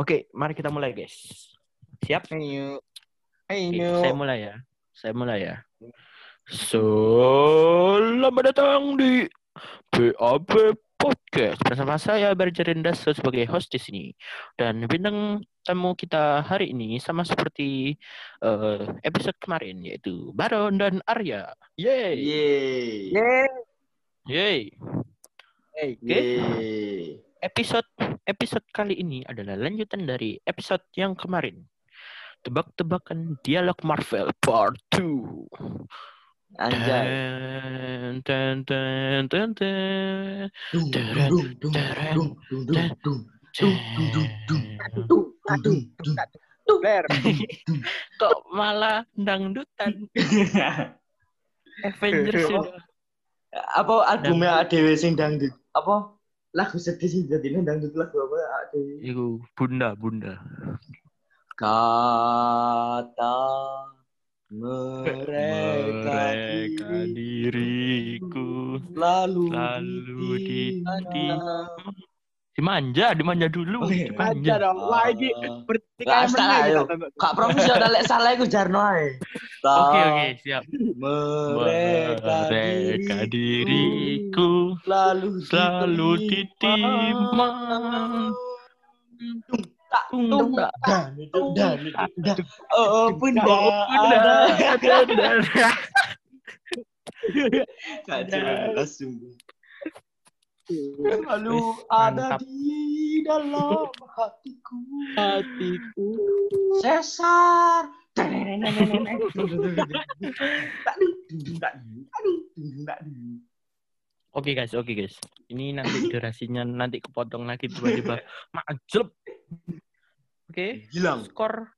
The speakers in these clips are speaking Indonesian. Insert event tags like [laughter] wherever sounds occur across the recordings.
Oke, mari kita mulai, guys. Siap? Ayo. Ayo. saya mulai ya. Saya mulai ya. Selamat datang di BAB Podcast bersama saya Berjerindas sebagai host di sini. Dan bintang tamu kita hari ini sama seperti eh, episode kemarin yaitu Baron dan Arya. Yeay. Yeay. Yeay. Yeay. Oke. Yeay. Episode episode kali ini adalah lanjutan dari episode yang kemarin. Tebak-tebakan dialog Marvel Part 2. Anjay. Kok malah dangdutan? [laughs] Avengers apa albumnya ADW sing dangdut? Apa lagu sedih sih jadi dangdut lagu apa Iku bunda bunda. Kata mereka, mereka diriku, diriku lalu, lalu di, di, di, di, di, di, di, di dimanja dimanja dulu dimanja dong lagi pertikaian menang kak profesional lek salah itu jarno ae oke oke siap mereka diriku, diriku lalu selalu ditimang tak tung tak tung tak oh bunda bunda bunda Kacau, sungguh. Selalu ada di dalam hatiku. Hatiku. Sesar. Oke guys, oke guys. Ini nanti durasinya nanti kepotong lagi tiba-tiba majelep. Oke, Hilang. skor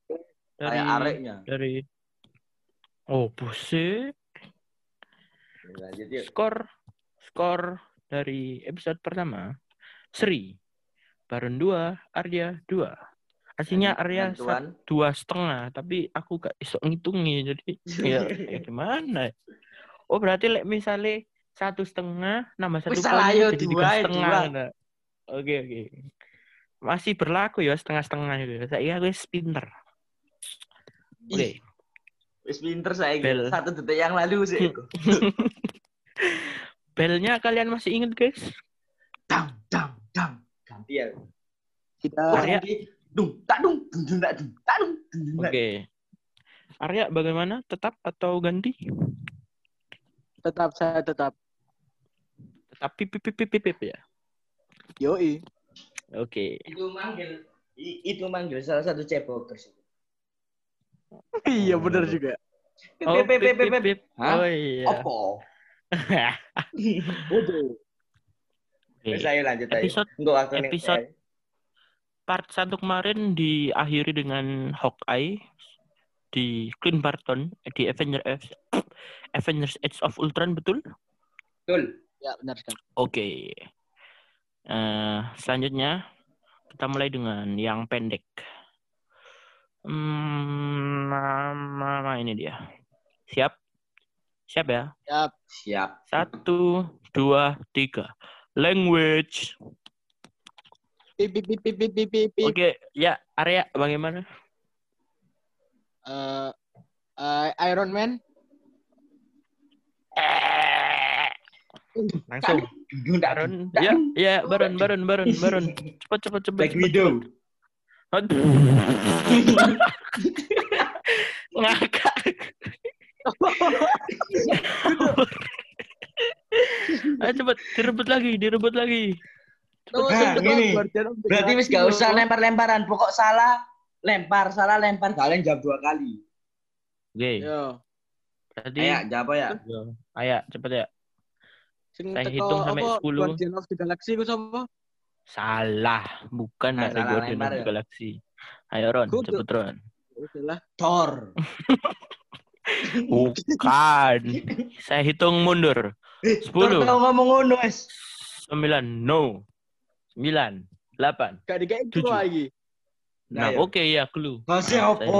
dari Kayak areknya. dari Oh, buset. Skor skor dari episode pertama Sri Baron 2, Arya 2. Aslinya Arya dua setengah, tapi aku gak iso ngitungi jadi [laughs] ya, ya gimana? Oh berarti lek misalnya satu setengah nambah satu kali jadi dua, tiga setengah. Oke oke. Masih berlaku ya setengah-setengah itu. Saya wis pinter. Oke. Wis pinter saya Bel. Satu detik yang lalu sih. [laughs] [laughs] Belnya kalian masih ingat guys? dam dam dam. Ganti ya. Kita Arya. Dung tak dung dung dung tak dung tak dung dung dung. tak. Oke. Arya bagaimana? Tetap atau ganti? tetap saya tetap Tetap pip pip pip pip, pip, ya. yoi. Oke. Itu manggil itu manggil salah satu cebokers. Iya benar juga. Oh, Pip, pip, pip, pip, pip. Oh iya. Opo? Bodoh. Oke. Wis ayo lanjut aja. Episode Untuk aku nih, episode- eh. part 1 kemarin diakhiri dengan Hawkeye di Clint Barton di Avengers [coughs] Avengers Age of Ultron betul? Betul. Ya benar sekali. Oke. Eh, selanjutnya kita mulai dengan yang pendek. Hmm, nama ini dia. Siap? Siap ya? Siap. Siap. Satu, dua, tiga. Language. Oke, okay. ya Arya bagaimana? Uh, uh, Iron Man. [laughs] Langsung. Baron. Ya, ya, Baron, Baron, Baron, Baron. Cepat, cepat, cepat. Black Widow. Aduh. [laughs] Ngakak. Ayo cepat, direbut lagi, direbut lagi. Oh, Nah, sedep, ini. Guardian of the Berarti wis gak usah lempar-lemparan. Pokok salah lempar, salah lempar. Kalian jawab dua kali. Oke, Yo. berarti Ayo, jawab ya? Yo, Ayo, cepet ya. Sing Saya hitung sampai 10. Guardian of the Galaxy ku sapa? Salah, bukan Nah, dari Guardian of the ya. Galaxy. Ayo Ron, cepet Ron. Thor. [laughs] Bukan. Saya hitung mundur. Sepuluh. Kalau ngomong ngono, es. Sembilan. No. Sembilan. Delapan. Kak dikasih clue lagi. Nah, nah iya. oke okay, ya clue. Masih nah, apa? [laughs]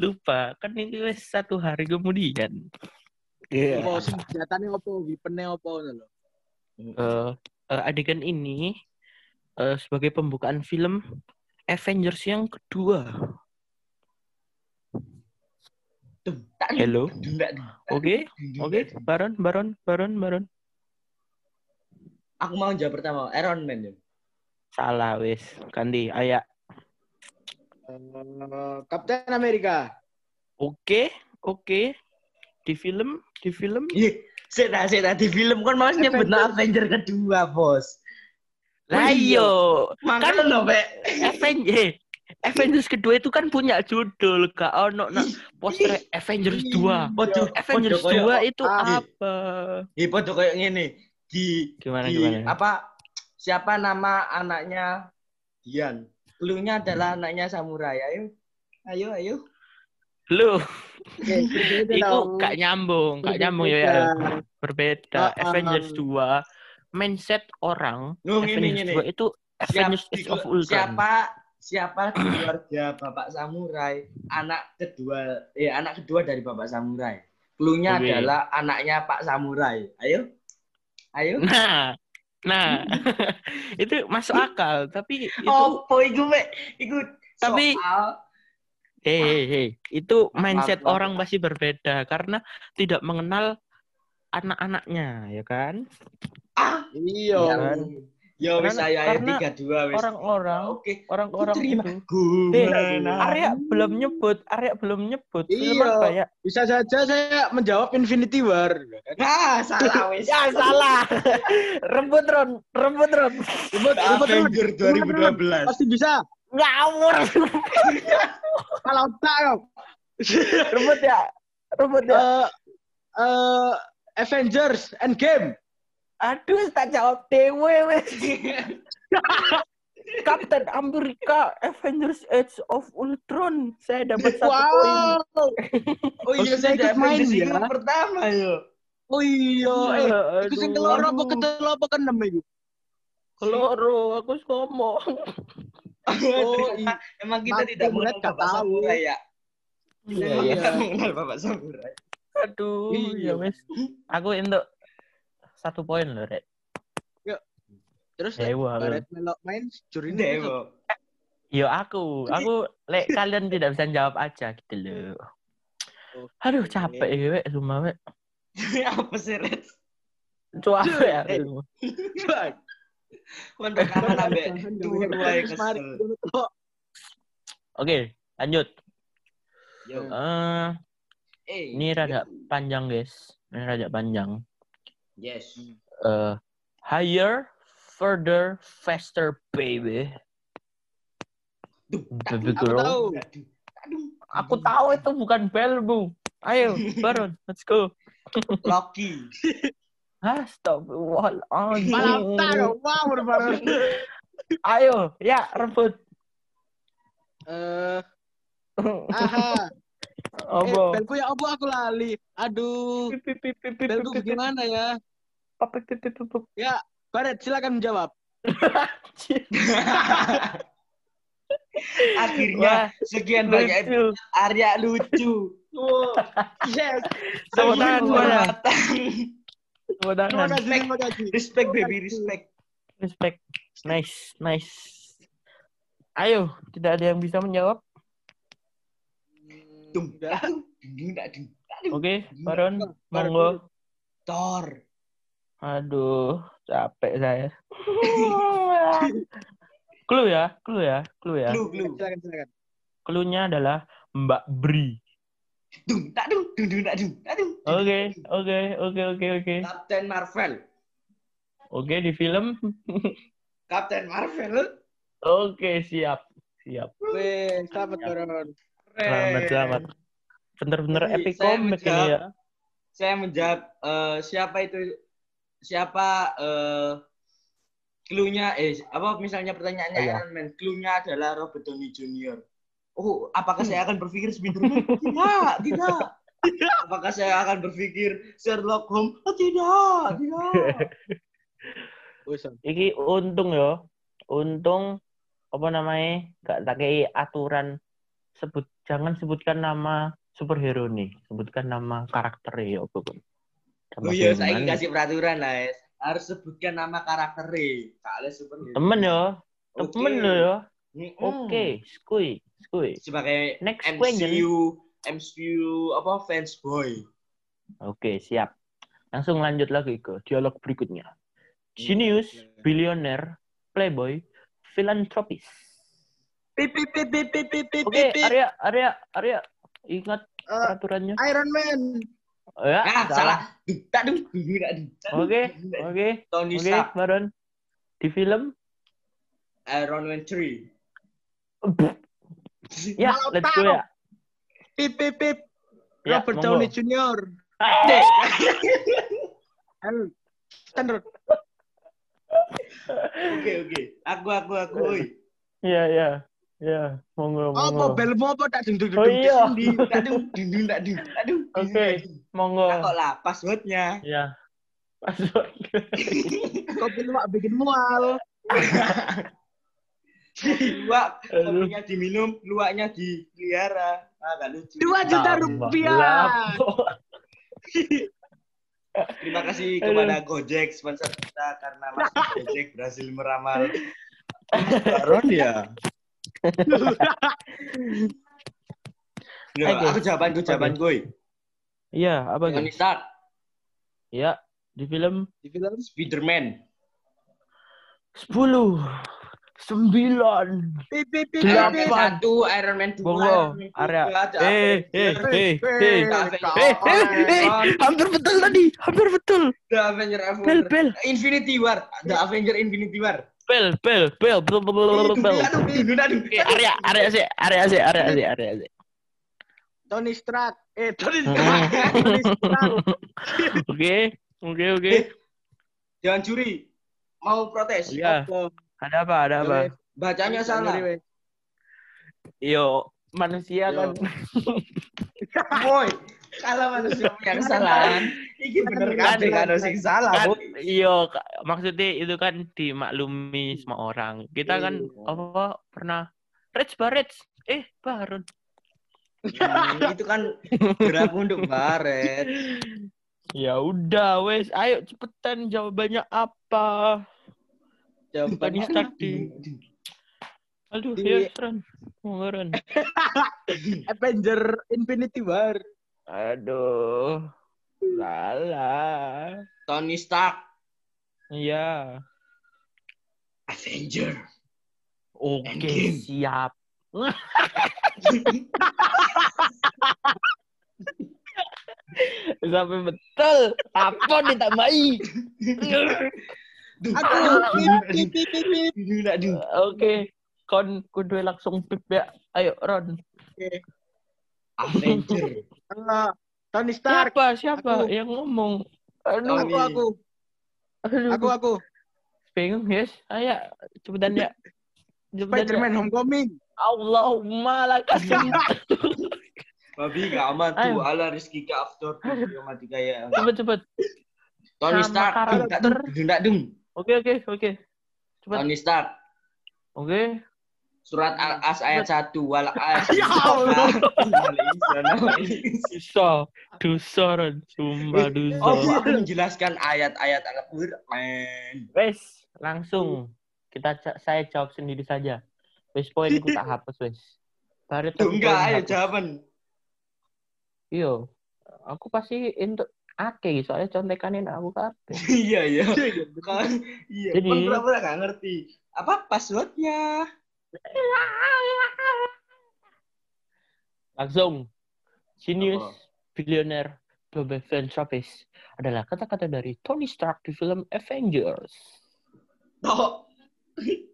Lupa. Kan ini wes satu hari kemudian. Iya. Yeah. Oh, senjatanya apa? Wipennya apa? Uh, uh, adegan ini uh, sebagai pembukaan film Avengers yang kedua. Hello. Oke, oke. Baron, Baron, Baron, Baron. Aku mau jawab pertama, Iron Man. Dung. Salah wis. Ganti ayak. Eh, Kapten Amerika. Oke, oke. Di film, di film. Ih, Saya saya di film kan mas nyebut Avenger kedua bos. Lah iyo. Makanya loh, Pak. Avengers Avengers kedua itu kan punya judul gak ono nak poster Avengers 2. Podo, Avengers podo 2 koyo- itu ah, apa? Ih, podo kayak gini. Di Gimana di gimana? apa siapa nama anaknya Dian? Cluenya adalah anaknya samurai. Ayo. Ayo, ayo. Lu, berbeda itu gak nyambung, gak nyambung ya. Berbeda. ya. Berbeda. Ah, ah. Avengers 2 mindset orang Nuh, gini, Avengers gini. 2 itu Avengers Siap- Age of Ultron. siapa siapa [clears throat] keluarga Bapak Samurai, anak kedua eh anak kedua dari Bapak Samurai. Cluenya Oke. adalah anaknya Pak Samurai. Ayo. Ayo. Nah, nah, [laughs] itu masuk akal. Tapi itu, Opo iku, Mek? Iku Tapi- soal hei, hei, hei, itu mindset maaf, maaf. orang pasti berbeda karena tidak mengenal anak-anaknya, ya kan? ah, Iya. ya, kan? Ya wis saya ya tiga dua wis. Orang-orang, Oke. orang-orang itu. Gimana? Arya belum nyebut, Arya belum nyebut. Iya. ya? Bisa saja saya menjawab Infinity War. Ah, salah wis. Ya salah. rebut Ron, rebut Ron. Ribut, ribut. Avenger 2012. Pasti bisa. Ngawur. Kalau tak, kok. rebut ya. Rebut ya. Eh, eh, Avengers Endgame. Aduh, tak jawab dewe wes. [laughs] Captain America Avengers Age of Ultron. Saya dapat satu poin. Wow. [laughs] Oh iya, saya ikut main ya. itu pertama yo. Oh iya, eh. Itu sing keloro apa ketelu apa keenem iku? Keloro, aku wis ngomong. Oh, Emang- [laughs] Emang kita tidak mengenal gak Bapak tahu. Samurai ya. Iya, iya. Bapak Samurai. Aduh, Iya. ya wes. Aku untuk satu poin loh, Rek. Terus Dewa. Baret melok main juri ini. Dewo. Yo aku, aku lek kalian tidak bisa jawab aja gitu loh. Aduh, capek ya, wek, sumpah, wek. [laughs] Apa sih, Red? Capek ya. Untuk kangen ambek kesel. Oke, lanjut. Yo. Eh, ini rada panjang, guys. Ini rada panjang. Yes. Eh, higher, further, faster, baby. Duh, Baby Aku girl. tahu. Aduh. Aduh. Aku tahu itu bukan bel, Bu. Ayo, Baron, let's go. Loki. [laughs] Astagfirullahaladzim. Malam tak, wow, berbareng. Ayo, ya, rebut. Eh, aha. Eh, Apa? belku ya apa aku lali. Aduh, belku gimana ya? Ya, Baret silakan menjawab. [laughs] Akhirnya sekian banyak Lucu. Arya lucu. Yes. Tepuk tangan semuanya. Tepuk tangan. kasih, terima kasih. Respect baby, respect. Respect. Nice, nice. Ayo, tidak ada yang bisa menjawab. Oke, Baron, Baron monggo. Thor. Aduh, capek saya. [laughs] clue ya, clue ya, clue ya. Clue, clue. Silakan, silakan. Clue-nya adalah Mbak Bri. Dung, tak dung, dung, dung, tak dung, tak dung. Oke, oke, oke, oke, oke. Captain Marvel. Oke, di film. Captain Marvel. Oke, siap. Siap. Weh, selamat Baron. Selamat, selamat. Bener-bener epic saya comeback ini menjawab. ya. Saya menjawab eh, siapa itu siapa eh clue-nya eh apa misalnya pertanyaannya Iya. Iron Man, clue-nya adalah Robert Downey Jr. Oh, apakah saya akan berpikir Spider-Man? [laughs] Tidak, tidak. Apakah saya akan berpikir Sherlock Holmes? Oh, tidak, tidak. [laughs] Bosan. Iki untung ya. Untung apa namanya? Gak tak kei aturan sebut jangan sebutkan nama superhero nih. Sebutkan nama karakternya ya Oh iya, saya filman. kasih peraturan lah, es. Harus sebutkan nama karakternya. Kalian super Temen ya, Temen lo ya. Oke, skui, skui. Sebagai Next question. MCU MCU apa fans boy. Oke, siap. Langsung lanjut lagi ke dialog berikutnya. Genius, billionaire, playboy, philanthropist. Pip pip pip pip pip pip pip Oke, pip. Arya, Arya, Arya. Ingat Eh, peraturannya. Iron Man. Oh, ya, Ah, salah. Duh, tak duh, duh, duh, tak duh, tak duh. Oke, oke, Tony oke, Stark, Baron. Di film? Iron Man 3. Ya, Mau let's go ya. Pip pip pip. Ya, Robert monggo. Downey Jr. Ah, Halo. Standar. Oke, oke. Aku, aku, aku. oi. Iya, iya. Iya, monggo, Apa monggo. belmu apa tak dung dung dung. Oh iya. Di, tak duh, duh, duh, tak tak. Oke. Monggo. Takut lah, passwordnya. Ya. Password. Kopi luwak bikin mual. [laughs] Luak, Aduh. kopinya diminum, luaknya dipelihara. Ah, gak lucu. Dua juta rupiah. Terima kasih Aduh. kepada Gojek sponsor kita karena Mas [laughs] Gojek berhasil meramal Baron ya. Loh, Oke. aku jawaban, aku jawaban gue. Iya, apa Tony gitu? Stark, Ya, di film Di film Spiderman, 10 9 pip pip pip Iron Man pip. Delapan. satu, Iron Man dua, Bongo, Iron Man area. Eh, eh, eh, eh. ada Eh, eh, eh, hampir betul tadi, hampir betul. The Avenger, Bel, bel, Infinity War, The Avenger Infinity War. Bel, bel, bel, bel, bel, bel, bel, bel. Aduh, aduh, aduh. Oke, area, area sih, area sih, area sih, area sih. Tony Stark. Eh Tony [laughs] Stark. Oke, oke, oke. Eh, Jangan curi. Mau protes. Iya. Apa? Ada apa, ada apa? Bacanya salah. Yo, manusia kan. [laughs] Boy, kalau manusia punya kesalahan, ini bener kan? Kan sing salah, kan ka- maksudnya itu kan dimaklumi semua orang. Kita kan Iya. apa pernah Rich Barrett eh Baron Hmm, itu kan gerak untuk baret. ya udah wes. Ayo cepetan jawabannya apa? Jawabannya Tony Stark di- aduh Di- ya Ron Monggo, Ron. Avenger Infinity War. Aduh salah Tony Stark, iya Avenger. oke siap sampai betul apa ditambahi. Aduh. Oke, kon kudu langsung pip ya. Ayo Ron. Avenger. Eh, Tony Stark. Siapa? Siapa Aku. yang ngomong? Aduh, Aku aku aduh. aku aku. bingung guys. Ayo, cepetan ya. Ya. Spider-Man Homecoming. Allahumma lakasum. [laughs] Babi ka amat Ayo. tu ala rizki ka after mati kaya. cepet cepet. Tony Stark. karakter. Dung, dung, dung. Oke oke oke. Cepet. Tony Stark. Oke. Surat Al-As ayat 1 wal [laughs] as. Ya Allah. Dosa, dosa Ron. Sumpah. Oh, aku menjelaskan ayat-ayat Al-Qur'an. Wes, langsung kita saya jawab sendiri saja. Wes poinku tak hapus wes. Aku enggak, ayo jawaban. Iya. Aku pasti untuk ake soalnya contekan aku kabeh. [laughs] Iya, iya. Kan, iya. Jadi- Kan pura-pura nggak ngerti. Apa passwordnya? Langsung. Genius, billionaire, global philanthropist adalah kata-kata dari Tony Stark di film Avengers. Oh,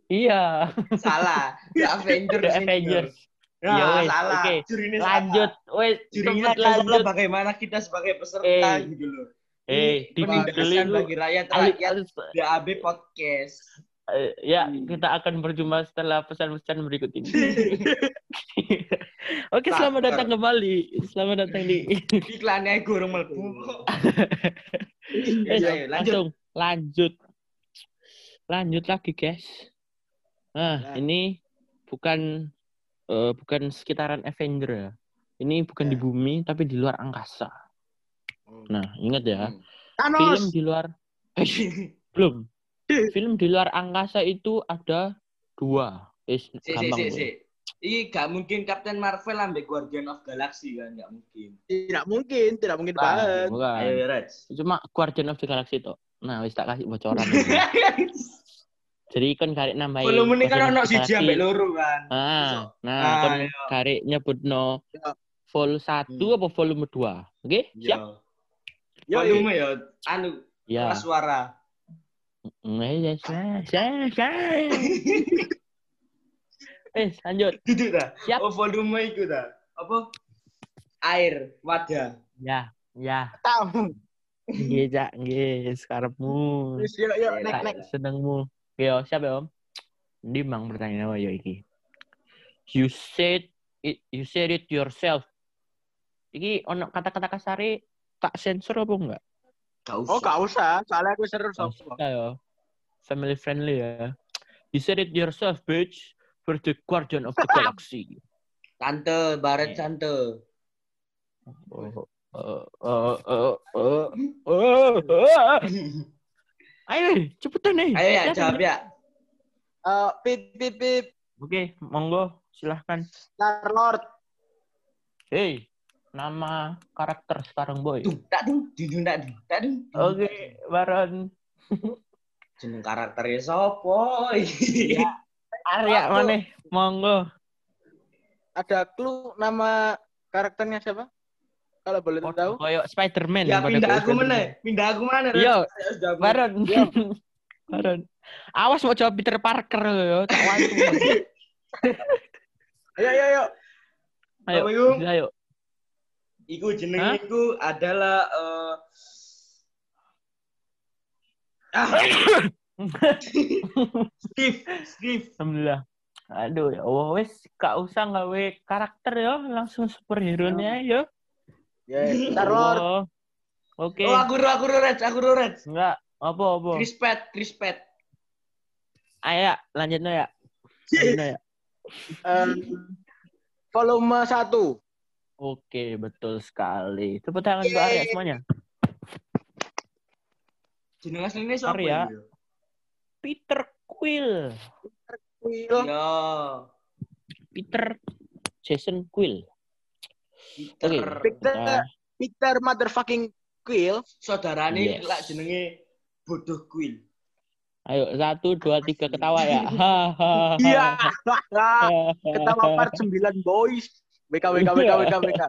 Iya, salah. The Avengers. The. Avengers. Nah, Ya wes, salah. oke. Jurinya Lanjut, Salah. Jurinya lanjut. bagaimana kita sebagai peserta Eh. gitu loh. Eh, penindasan lu. bagi rakyat rakyat DAB podcast. Eh, Ya, Hmm. kita akan berjumpa setelah pesan-pesan berikut ini. [laughs] Oke, Nah, selamat datang kembali. Selamat datang di [laughs] Iklannya gurung melbu. [laughs] Eh, Ayo, lanjut. langsung lanjut. Lanjut lagi, guys. Nah, Ya. ini bukan eh, bukan sekitaran Avenger ya. Ini bukan Ya. di bumi tapi di luar angkasa. Nah, ingat ya, Hmm. film di luar eh, belum. [laughs] Film di luar angkasa itu ada Dua. Eh, Si, si, gampang. si, si. Ini gak mungkin Captain Marvel ambek Guardian of Galaxy kan, gak mungkin. Tidak mungkin, tidak mungkin Nah, banget. Bukan. Ayo, Reds. Cuma Guardian of the Galaxy tuh. Nah, wis tak kasih bocoran. [laughs] Jadi kan karek nambahin. Volume ini kan ono siji ambek loro kan. Ah, nah, Ah, kon iya. karek nyebutno vol 1 Hmm. apa volume 2? Oke, siap? Yo, volume ya anu Ya. suara. Eh, ya, ya, ya. [laughs] Eh, lanjut. Duduk dah. Siap. Oh, volume iku dah. Apa? Air, wadah. Ya, ya. Tahu. Nggih, Cak, nggih, sekarepmu. Wis, Yuk, yuk, nek, nek. Senengmu. Yo, siapa ya, Om? Ndi mang pertanyaan apa ya iki? You said it, you said it yourself. Iki ono kata-kata kasare tak sensor apa enggak? Gak usah. Oh, gak usah. Soalnya aku seru usah ya. Family friendly ya. You said it yourself, bitch. For the guardian of the [laughs] galaxy. Tante, baret tante. Oh, oh, oh, oh, oh, oh, oh. Ayo, cepetan nih. Ayo ya, jawab ya. Eh, pip, pip, pip. Oke, monggo, silahkan. Star Lord. Hey, nama karakter sekarang boy. Oke, Baron. Jeneng karakternya sopo? Ya. Arya Aku- mana? Monggo. Ada clue nama karakternya siapa? Kalau boleh tahu. Koyok Spider-Man. ya pada pindah aku mana? Pindah aku mana? Aku. Baron. [laughs] Baron. Awas mau jawab Peter Parker yo, tak wantu. [laughs] Ayo, ayo, ayo. Ayo, ayo. Iku jenenge iku adalah eh ah, Steve, Steve. Alhamdulillah. Aduh ya Allah wes gak usah gawe karakter ya, langsung superhero nya yo. Ya, Star Lord. Oh. Oke. Oh, aku ro, aku ro, Reds, aku ro, Reds. Enggak, apa apa. Chris Pratt, Chris Pratt. Ayo, lanjutnya ya. Lanjutnya ya. Eh, volume 1. Oke, betul sekali. Tepuk tangan buat Arya semuanya. Jeneng asline sapa Arya. ya? Peter Quill. Quill. Ya, Peter Jason Quill. Peter. Peter. Nah, Peter motherfucking Quill. Saudarane Yes. lak jenenge bodoh Quill. ayo satu dua tiga ketawa ya. Iya. [laughs] Ketawa part 9 boys. WK WK WK WK WK.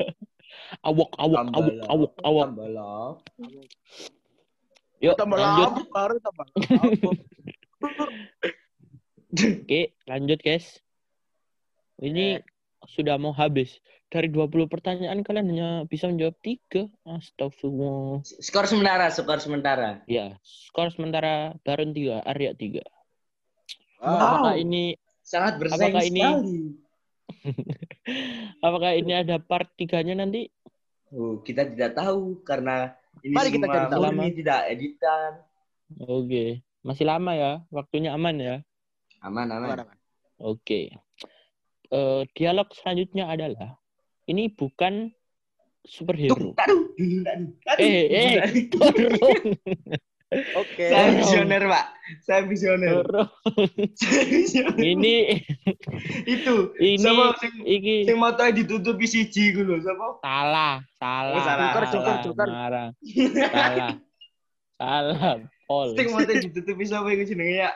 Awok awok awok awok awok. Tambah Yuk Tambah lanjut. baru tambah. [laughs] Oke, lanjut guys. Ini sudah mau habis. Dari 20 pertanyaan kalian hanya bisa menjawab tiga. Astagfirullah. Skor sementara, skor sementara. Ya, skor sementara Baron 3, Arya 3. Wow. Apakah ini Sangat bersaing Apakah ini- sekali. [laughs] apakah ini ada part 3-nya nanti? Oh, kita tidak tahu karena ini Mari kita cari semua tahu. murni tidak editan. Oke, masih lama ya. Waktunya aman ya. Aman, aman. Aman, aman. Oke. Eh, dialog selanjutnya adalah ini bukan superhero. Tuh, taduh, dulu, taduh, taduh. Eh, eh, Dorong. [laughs] Oke. Saya Dorong. visioner, Pak. Saya visioner. Saya visioner. Ini Itu. ini Sama sing iki sing motoe ditutupi siji ku lho, sapa? salah, salah. Oh, salah. Joker, Joker, Joker. Marah. Salah. Salah. Paul. Sing motoe ditutupi sapa iku jenenge ya?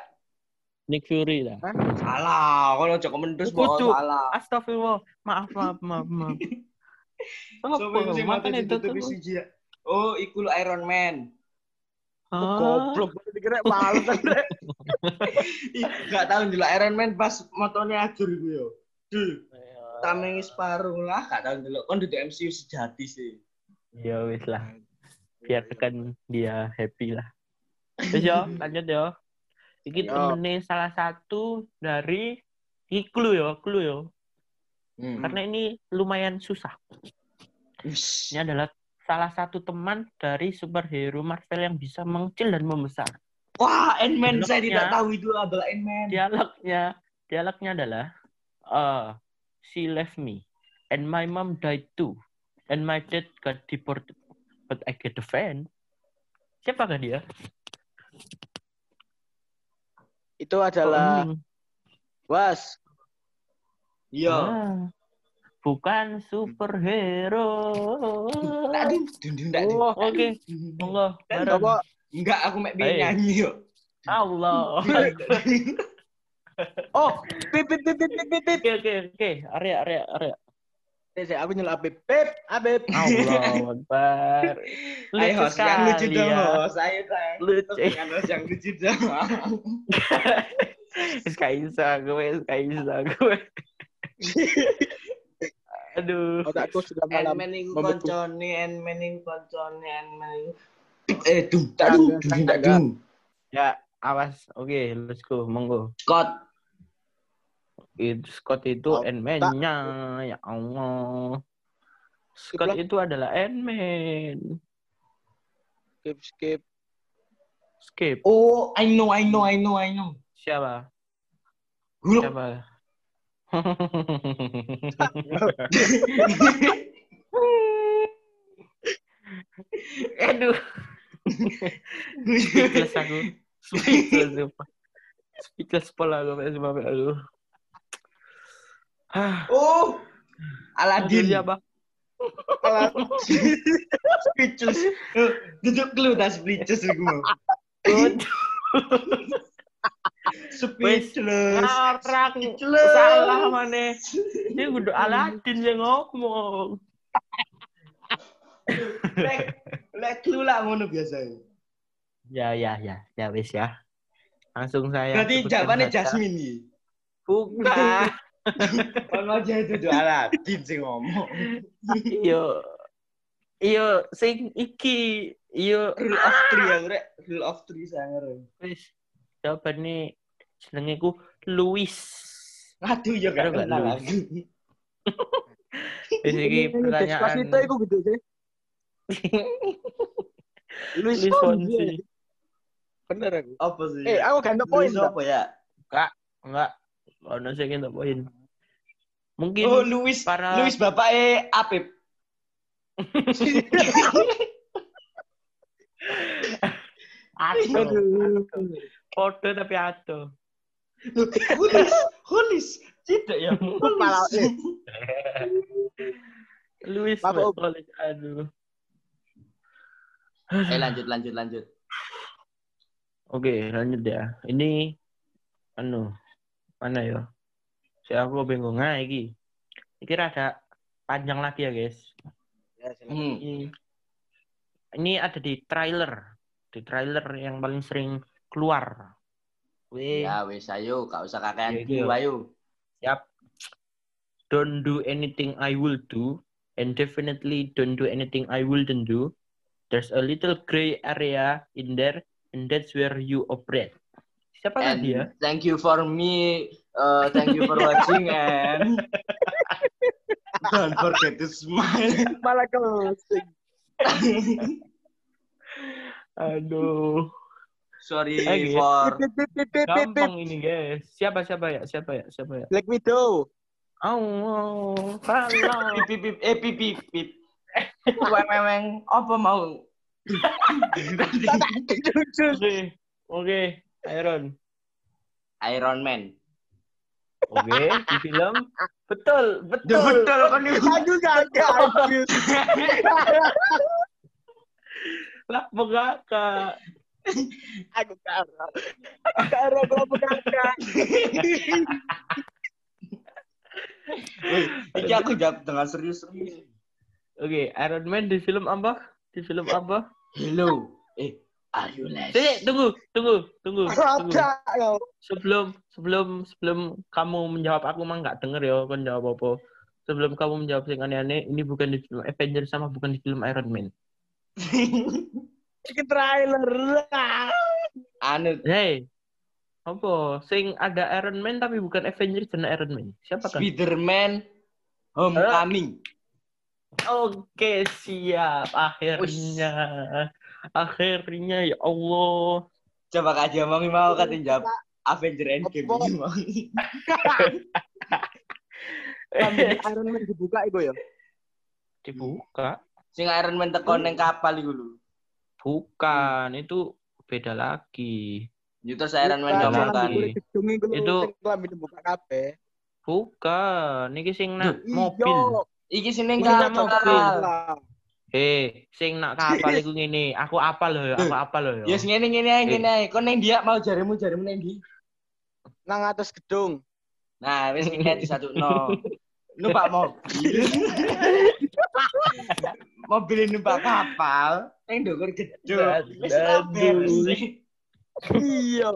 Nick Fury lah. Salah, kalau Joko Mendus Kudu. bohong salah. Astagfirullah. Maaf, maaf, maaf, maaf. [laughs] Iku sing motoe ditutupi siji ya? Oh, iku Iron Man. Ah. Goblok banget dikira males Andre. [laughs] Ih, Gak tahu dulu Iron Man pas motornya ajur iku yo. Dul, tamengi separuh lah, gak tahu dulu. Kon duduk MCU sejati sih. Ya wis lah. Biarkan dia happy lah. Terus yo, lanjut yo. Iki Yo. temennya salah satu dari iki clue yo, clue yo. Hmm. Karena ini lumayan susah. Ini adalah salah satu teman dari superhero Marvel yang bisa mengecil dan membesar. Wah, Ant-Man saya tidak tahu itu adalah Ant-Man. Dialognya, dialognya adalah, uh, she left me, and my mom died too, and my dad got deported, but I get the fan. Siapakah dia? Itu adalah Oh. Was. Iya. Ah, bukan superhero. Ding, tak ding. Oh, oke. Monggo, bareng. Apa? Enggak, aku mek nyanyi yuk. Allah. [laughs] Oh, pip pip pip pip pip pip. Oke, oke, oke. Area, area, area. Eh, saya aku nyelap Pip. Pip, Abib. Allah Akbar. [laughs] Ayo, host, yang lucu dong, ya. host. Ayo, sayang. Lucu. Yang lucu dong. Kaisa gue, kaisa gue. Aduh. Otakku sudah malam. Endman membeku. koncone, Endman Endman iku. Eh, dung, tak dung, dung, tak dung. Ya, awas. Oke, let's go. Monggo. Scott. Itu Scott itu Oh, Ant-Man-nya. Ya Allah. Scott Skip lah. itu adalah Ant-Man. Skip, skip. Skip. Oh, I know, I know, I know, I know. Siapa? Hulk. Siapa? [laughs] Aduh, speechless aku. Speechless, sumpah. Speechless pola aku, Pak. aduh. Hah, Oh, Aladin. siapa? [laughs] Speechless. Eh, Duduk clue tak speechless. Aduh, Speechless. Ngarang Speechless. salah mana? Ini udah Aladin yang ngomong. Lek, lek clue lah ngono biasa. Ya, ya, ya, ya, wis ya. Langsung saya. Berarti jawabannya. Jasmine nih. Bukan. [laughs] Ono aja itu tuh Aladin sih ngomong. Iyo. Iyo sing iki. Iyo Rule of three ya, rek. Rule of three sangar. wis jawabane jenenge ku Louis. Aduh ya gak kenal aku. [laughs] Wis iki pertanyaan Despacito itu gitu sih. Luis [laughs] Luis Fonsi. Bener aku. Apa sih? Eh, aku gak poin. Luis apa ya? Enggak. Ono sing entuk poin. Mungkin Oh, Luis. para- Luis bapak eh Apip. [laughs] Aduh. Foto tapi ado. Hulis, Hulis. Tidak ya. Kepala, Hulis. Om. College. Aduh. Eh lanjut lanjut lanjut. Oke, lanjut ya. Ini anu mana ya? Si aku bingung ah iki. Iki rada panjang lagi ya, guys. Ya. Hmm. Ini, ini ada di trailer. Di trailer yang paling sering keluar. Wih, Ya wes ayo, gak usah kakean dulu ayo. siap. Don't do anything I will do and definitely don't do anything I wouldn't do. There's a little gray area in there and that's where you operate. Siapa And tadi ya? thank you for me. Uh, thank you for watching [laughs] and don't forget to smile. Malah closing. [laughs] Aduh. Sorry Eh, gitu. for. Gampang ini guys. Siapa siapa ya? Siapa ya? Siapa ya? Black Widow. Oh, salah. [laughs] pip pip pip eh pip pip pip. [laughs] Weng. Apa mau? Oke, oke, Iron. Iron Man. Oke, di film betul, Ya betul. betul kan itu. [laughs] Aduh. Lah, kak. [laughs] Aku karo. Aku karo kalau bukan [laughs] Wih, Iki aku jawab dengan serius-serius. Oke, Iron Man di film apa? Di film apa? Hello. Eh, are you less? Eh, tunggu, tunggu, tunggu, tunggu. Sebelum, sebelum, sebelum kamu menjawab aku mah nggak denger ya, kan jawab apa. Sebelum kamu menjawab yang aneh-aneh, ini bukan di film Avengers sama bukan di film Iron Man. [laughs] Ini trailer. Anu, Hey, apa? Sing ada Iron Man tapi bukan Avengers dan Iron Man. Siapa kan? Spider-Man Homecoming. Oke, siap. Akhirnya. Akhirnya ya Allah. Coba Kak Dia mau katanya jawab Avenger Endgame ini [laughs] Iron Man dibuka itu ya. Dibuka. Sing Iron Man teko neng kapal iku lho. Bukan, itu beda lagi. Itu kan. lagi. itu Itu- buka kabeh Bukan, niki sing nak Iya. mobil. Iki enggak nak kapal. Eh, sing nak kapal iku ngene. Aku apa loh, aku apa loh. Ya sing ngene ngene ae ngene ae. Kon neng dia mau jarimu jarimu neng di. nang atas gedung Nah, wis ngene di satu no. [laughs] Numpak mobil. [laughs] mobil numpak kapal, neng ndukur gedung. Wis sih. iya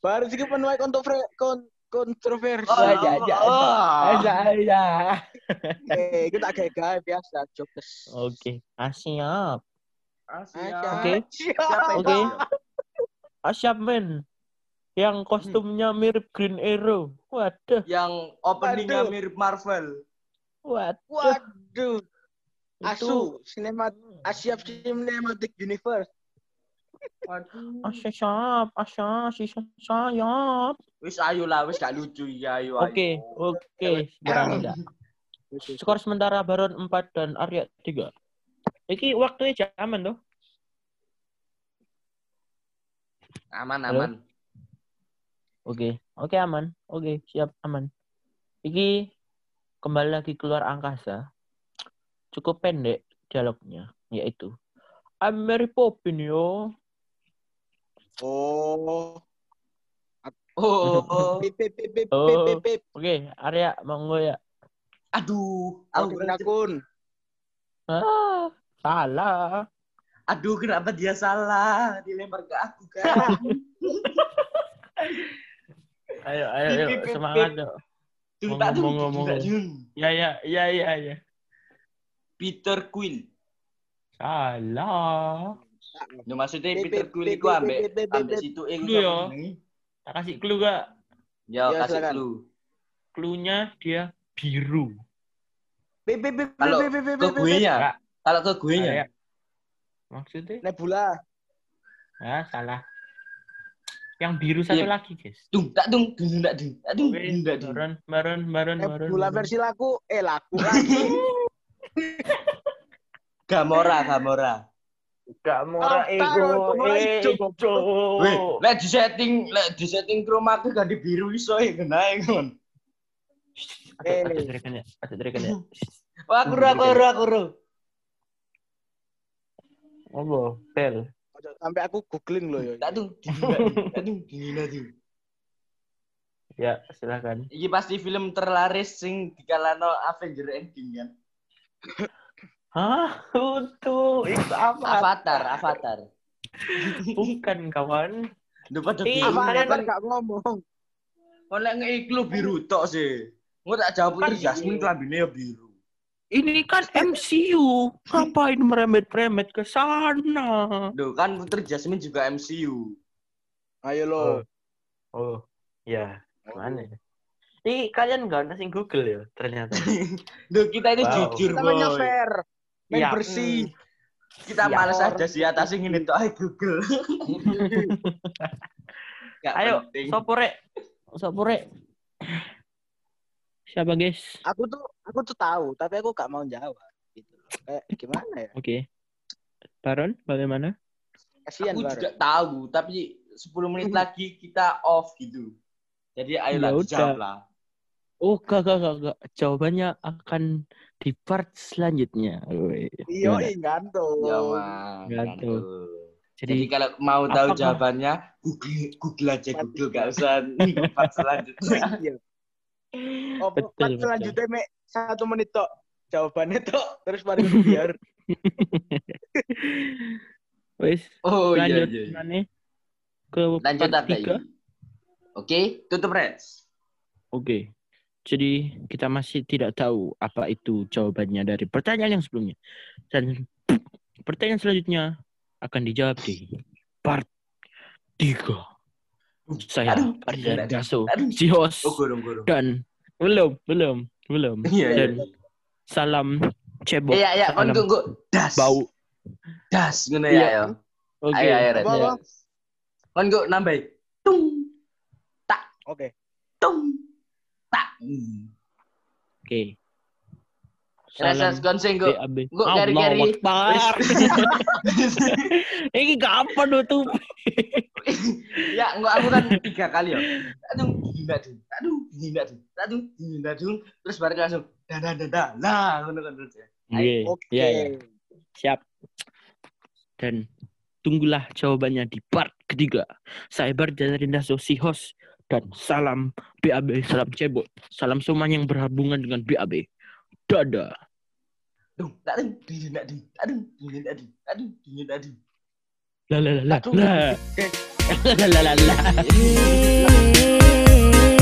baru sih penuai kontrover kon kontroversi Oh, Aja, aja, oh. Aja, aja. eh kita kayak gaya biasa jokes Oke, siap. Ah, Aja. siap. Oke. Oke. Siap, men. Yang kostumnya mirip Green Arrow. Waduh, Yang openingnya Waduh. mirip Marvel. waduh. waduh asu sinemat Asia Cinematic Universe Waduh. Asya siap, Asya, sisa sayap. Wis ayo lah, wis gak lucu ya, ayo. ayo. Oke, oke, berani enggak? Skor sementara Baron 4 dan Arya 3. Iki waktunya aman tuh. Aman aman. Oke, oke aman. Oke, siap aman. Iki kembali lagi keluar angkasa. Cukup pendek dialognya, yaitu I'm Mary Poppins yo. oh [laughs] Oh, oh. Oh. Oke, Arya monggo ya. aduh, aku akun Ah, salah. aduh kenapa dia salah dilempar ke aku kan? [laughs] Ayo, ayo, semangat pip. yuk. Dung Ngomong, ngomong. Ya, ya, ya, ya, ya. Peter Quill. Salah. No maksudnya Peter Quill pip, ambek ambek situ sapa jenenge? Tak kasih clue gak? Ya, Ya, kasih silakan. clue. Clue-nya dia biru. Kalau Ke gue nya. Kalau ke gue nya. Arya. Maksudnya? Nebula Ah, salah. Yang biru satu Iya. lagi, guys. Dung tak dung, dung tak dung. Tak dung, tak dung. Baron, Baron, Baron, Baron. Nebula versi laku eh laku [laughs] lagi Gamora, Gamora. Gak murah ego, ijo, ego. Weh, lek di setting, lek di setting chroma key ganti biru iso ya kenae kon. Eh. Ada terikannya, ada terikannya. Wah, aku ro, aku. Oh, Bel. Ojo sampai aku googling loh ya Tak dung tak dung, dingin aja. Ya, silakan. Iki pasti film terlaris sing dikalano Avenger Endgame kan. Hah? Untuk itu apa? Avatar, Avatar. Bukan kawan. Apa kalian- kan gak ngomong Kon lek ngeiklu biru tok sih. Engko tak jawab Putri Jasmine klambine ya biru. Ini kan MCU. Ngapain meremet-remet ke sana? Duh, kan Putri Jasmine juga MCU. ayo lo Oh, ya. Mana? Ya? Ih, kalian nggak nasi Google ya ternyata. [laughs] Duh, kita ini Wow. jujur, kita boy. fair main Iya. bersih Kita Siap. males aja sih atas [laughs] ini tuh ay Google. [laughs] Ayo, sopore. Sopore. Siapa guys? aku tuh aku tuh tahu tapi aku gak mau jawab gitu kayak gimana ya Oke. Baron, bagaimana? kasihan Aku Bar. juga tahu, tapi 10 menit lagi kita off gitu. Jadi ayolah ya jawab lah. Oh, gak, gak, gak, gak. Jawabannya akan di part selanjutnya. Iya, gantung. Iya, gantung. Jadi, Jadi kalau mau tahu apakah... jawabannya, Google, Google aja Google, gak ya. usah part selanjutnya. [laughs] Iya. Oh, betul, part betul. selanjutnya, Mek, satu menit, Tok. Jawabannya, Tok. Terus mari biar. Wes, [laughs] oh, iya, lanjut, iya, iya. Mana? Ke lanjut part 3. Oke, okay? tutup Reds. Oke. Okay. Jadi kita masih tidak tahu apa itu jawabannya dari pertanyaan yang sebelumnya. Dan pertanyaan selanjutnya akan dijawab di part 3. Saya Arya Daso, si host. Oh, dan belum, belum, belum. Yeah, dan yeah. salam cebok. Iya, iya, tunggu. Das. Bau. Das gini ya, iya. ya. Oke. Ayo, ayo, ayo. Kon go nambah. Oke. tung, tak. Oke. Rasa Salam kon sing gue. Keri-keri. Akbar. Ini kapan tuh? ya enggak aku kan tiga kali ya. Aduh, ding ding. Aduh, ding ding. Aduh, ding ding. Terus baru langsung dah dah dah dah. Nah, ngono kan terus ya. Oke. Oke. Iya, iya. Siap. Dan tunggulah jawabannya di part ketiga. Saya Barjarinda si host dan salam BAB, salam cebok, salam semuanya yang berhubungan dengan BAB. Dadah. Aduh, aduh, ding ding ding. Aduh, ding ding ding. Aduh, ding ding ding. La la la la. [laughs] La la la la la. [laughs]